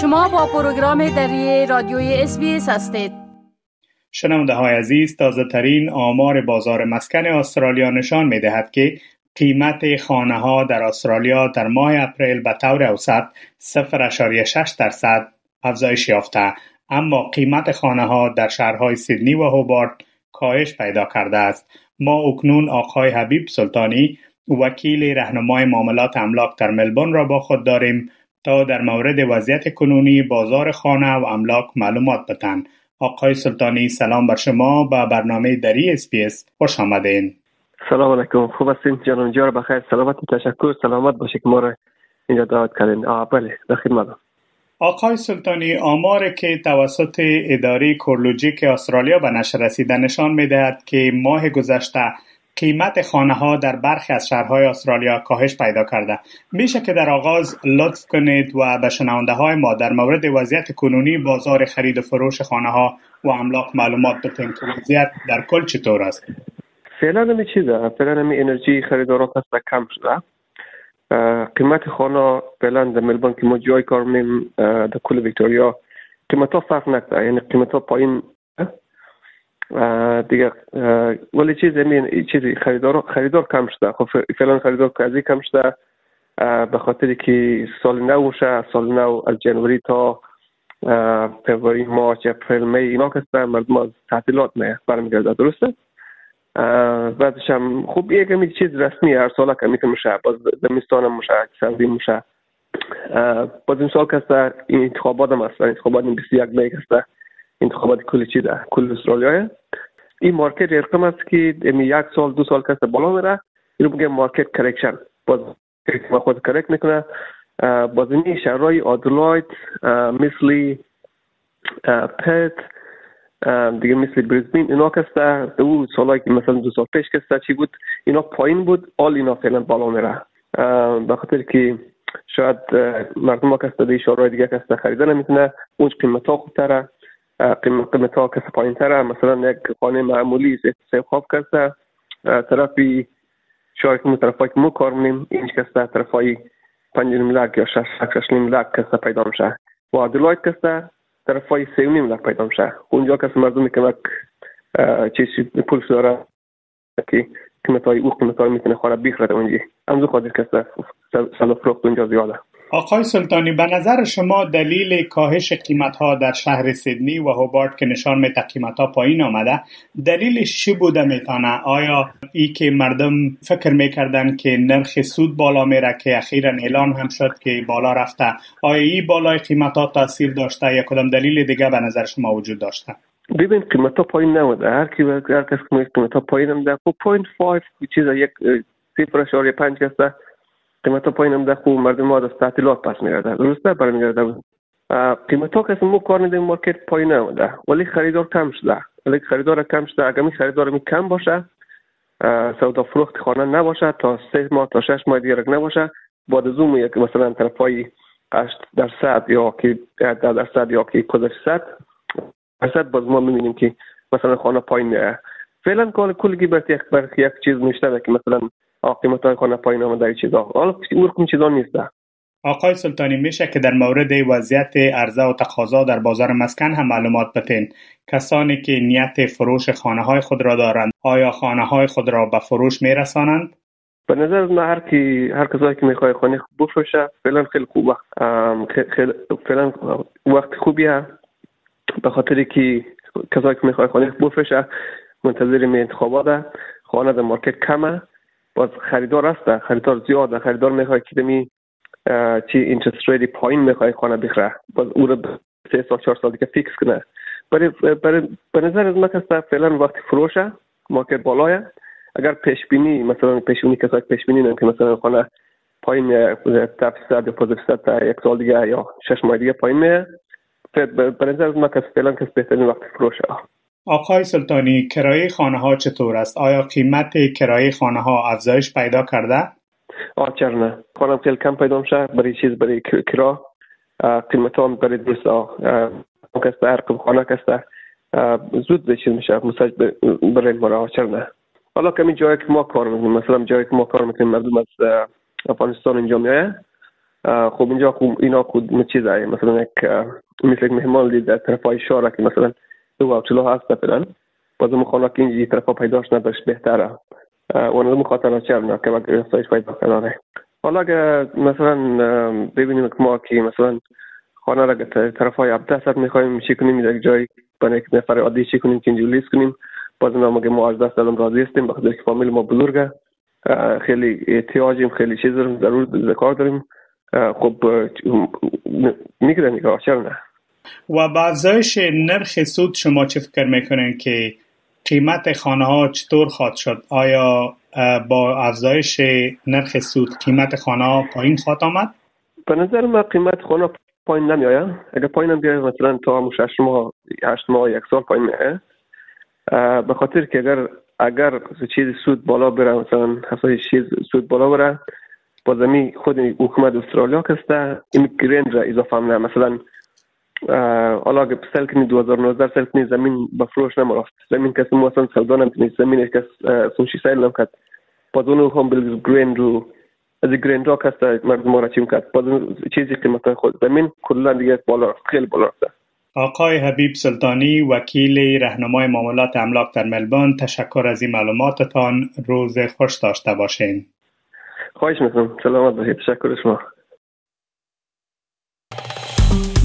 شما با پروگرام دری رادیوی SBS هستید. شنونده های عزیز تازه ترین آمار بازار مسکن استرالیا نشان می دهد که قیمت خانه ها در استرالیا در ماه اپریل به طور اوسط 0.6 درصد افزایش یافته. اما قیمت خانه ها در شهرهای سیدنی و هوبارت کاهش پیدا کرده است. ما اکنون آقای حبیب سلطانی وکیل رهنمای معاملات املاک در ملبورن را با خود داریم. تا در مورد وضعیت کنونی بازار خانه و املاک معلومات بتن آقای سلطانی سلام بر شما به برنامه دری اسپیس خوش آمدین. سلام علیکم. خوب هستین؟ جانم جار بخیر. سلامت تشکر. سلامت باشه که ما را اینجا دعوت کردین. بله. در خدمت آقای سلطانی آمار که توسط اداره کورلوژیک استرالیا به نشر رسیده نشان می‌دهد که ماه گذشته قیمت خانه ها در برخی از شهرهای استرالیا کاهش پیدا کرده. میشه که در آغاز لطف کنید و به شنونده های ما در مورد وضعیت کنونی بازار خرید و فروش خانه ها و املاک معلومات بتین که وضعیت در کل چطور است؟ فعلا نمی چیزه. فعلا نمی انرژی خریدارا هست کم شده. قیمت خانه فعلا در ملبورن که ما جای کار میم در کل ویکتوریا قیمت ها فرق نکرده. یعنی قیمت ها پایین دیگه ولی چیز همین چیزی خریدار خریدار کم شده. خب فعلا خریدار کازی کم شده به خاطر که سال نو شه سال نو از جنوری تا فوریه مارچ اپریل می اینا که مردم از تعطیلات نه برمیگرده درسته؟ بعدش هم خوب یک کمی چیز رسمی هر سال کمی که میشه باز زمستان هم میشه سردی میشه. باز این سال که این انتخابات هم هست انتخابات 21 می هست. انتخابات کلی چی ده؟ کل استرالیا این مارکت ارقام است که امی یک سال دو سال کسته بالا میره. اینو میگه مارکت کرکشن باز خود کرک می‌کنه. باز این شهرهای آدلاید مثل پت دیگه مثل بریزبین اینا کسته دو سالایی که مثلا دو سال پیش کسته چی بود؟ اینا پایین بود. آل اینا فعلا بالا میره. به خاطر که شاید مردم ها کسته دی شهرهای دیگه کسته خریده نمی‌تونه اونج قیمت ها خوبتره. قیمت ها کسی پایین تره مثلا یک خانه معمولی سه خواب کرده طرفی شاید که طرف که مو کار منیم اینج کسته طرف های پنج نیم لک یا شش شش نیم لک کسته پیدا میشه. و ادلایت کسته طرف های سه نیم لک پیدا میشه. اونجا کسی مردم کمک چیزی پولش داره که قیمت های او قیمت های می‌تونه خواه بیخرده اونجی. همزو خواهد کسته سلو فروخت اونجا زیاده. آقای سلطانی به نظر شما دلیل کاهش قیمت ها در شهر سیدنی و هوبارت که نشان میده قیمت ها پایین آمده دلیلش چی بوده می‌تونه؟ آیا ای که مردم فکر می‌کردن که نرخ سود بالا میره که اخیرا اعلان هم شد که بالا رفته آیا ای بالای قیمت ها تاثیر داشته یا کدام دلیل دیگه به نظر شما وجود داشته؟ ببین قیمت ها پایین نامده. هر کی هر کس قیمت ها پایین نامده خب point 5 چیز یک 0.5 هسته. قیمت پایین هم خوب مردم ما از تعطیلات پس میگرده درسته برمیگرده قیمت ها کسی مو کار نیده مارکت پایین نموده ولی خریدار کم شده ولی خریدار کم شده اگر می خریدار می کم باشه سودا فروخت خانه نباشه تا سه ماه تا شش ماه دیگر نباشه بعد از اون یک مثلا طرف های 8 درصد یا که 10 درصد یا که 20 درصد باز ما می‌بینیم که مثلا خانه پایین میاد فعلا کل کلی برای یک یک چیز میشته که مثلا قیمت خانه پایین آمده چیزا. حالا اون چیزا نیست. آقای سلطانی میشه که در مورد وضعیت عرضه و تقاضا در بازار مسکن هم معلومات بتین کسانی که نیت فروش خانه های خود را دارند آیا خانه های خود را به فروش میرسانند؟ به نظر من هر کی هر کسایی که می‌خواد خانه بفروشه فعلا خیلی خوبه خیلی فعلا وقت خوبیه. به خاطر که کسایی که می‌خواد خانه بفروشه منتظر می انتخابات خانه در market کمه. باز خریدار هست خریدار زیاد خریدار می‌خواد که دمی چی interest rate ی پایین می‌خواد خانه بخره. باز او رو سه سال چهار سال دیگه fix کنه. برای برای به نظر از من هست فعلا وقت فروشه market بالاه اگر پیش بینی مثلا پیش بینی کسایی پیش بینی که مثلا خانه پایین ده فیصد یا 15 فیصد تا یک سال دیگه یا شش ماه دیگه پایین میه به نظر از من فعلا کس بهترین وقت فروشه آقای سلطانی کرایه خانه ها چطور است؟ آیا قیمت کرایه خانه ها افزایش پیدا کرده؟ آه چرا نه خانم خیلی کم پیدا میشه. برای چیز برای کرا. قیمت ها برای دوست ها کسته ارقم خانه کسته. زود چیز میشه. مساج برای مرا چرا نه حالا کمی جایی که ما کار می‌کنیم مثلا جایی که ما کار می‌کنیم مردم از افغانستان اینجا میایه خب اینجا خوب اینا خود چیز مثلا یک مثل یک مهمان دید در طرف های شاره که مثلا چلو هست فعلا باز مخوانا که اینجا طرف پیداش نداشت بهتره. و نظر مخاطر چرنا که وقت افزایش پیدا کناره حالا اگر مثلا ببینیم که ما که مثلا خانه را طرف های ابدست می‌خوایم چی کنیم؟ در جای برای یک نفر عادی چی کنیم؟ که لیست کنیم؟ باز ما ما از دست دادم راضی هستیم بخاطر که فامیل ما بزرگه خیلی احتیاجیم خیلی چیز داریم ضرور ذکر داریم. خب میگه نگاه چرا نه؟ و با افزایش نرخ سود شما چه فکر می‌کنین که قیمت خانه ها چطور خواهد شد؟ آیا با افزایش نرخ سود قیمت خانه ها پایین خواهد آمد؟ به نظر من قیمت خانه پایین نمی اگر پایین نمی مثلا تا همون شش ماه هشت ماه یک سال پایین میه به خاطر که اگر اگر چیز سود بالا بره مثلا حسای چیز سود بالا بره بازمی خود حکومت استرالیا کسته این گرند را اضافه هم نه مثلا حالا اگه سل کنی 2019 سل کنی زمین به فروش نمرفت زمین کسی مثلا سودا نمی‌تونی زمین کس سوشی سیل نمکد باز اونو هم بل گرند رو از گرند را کسته مردم را چیم کرد. باز چیزی قیمت خود زمین کلا دیگه بالا خیلی بالا رفته. آقای حبیب سلطانی وکیل رهنمای معاملات املاک در ملبورن تشکر از این معلوماتتان. روز خوش داشته باشین. خواهش می‌کنم. سلامت باشید. تشکر شما.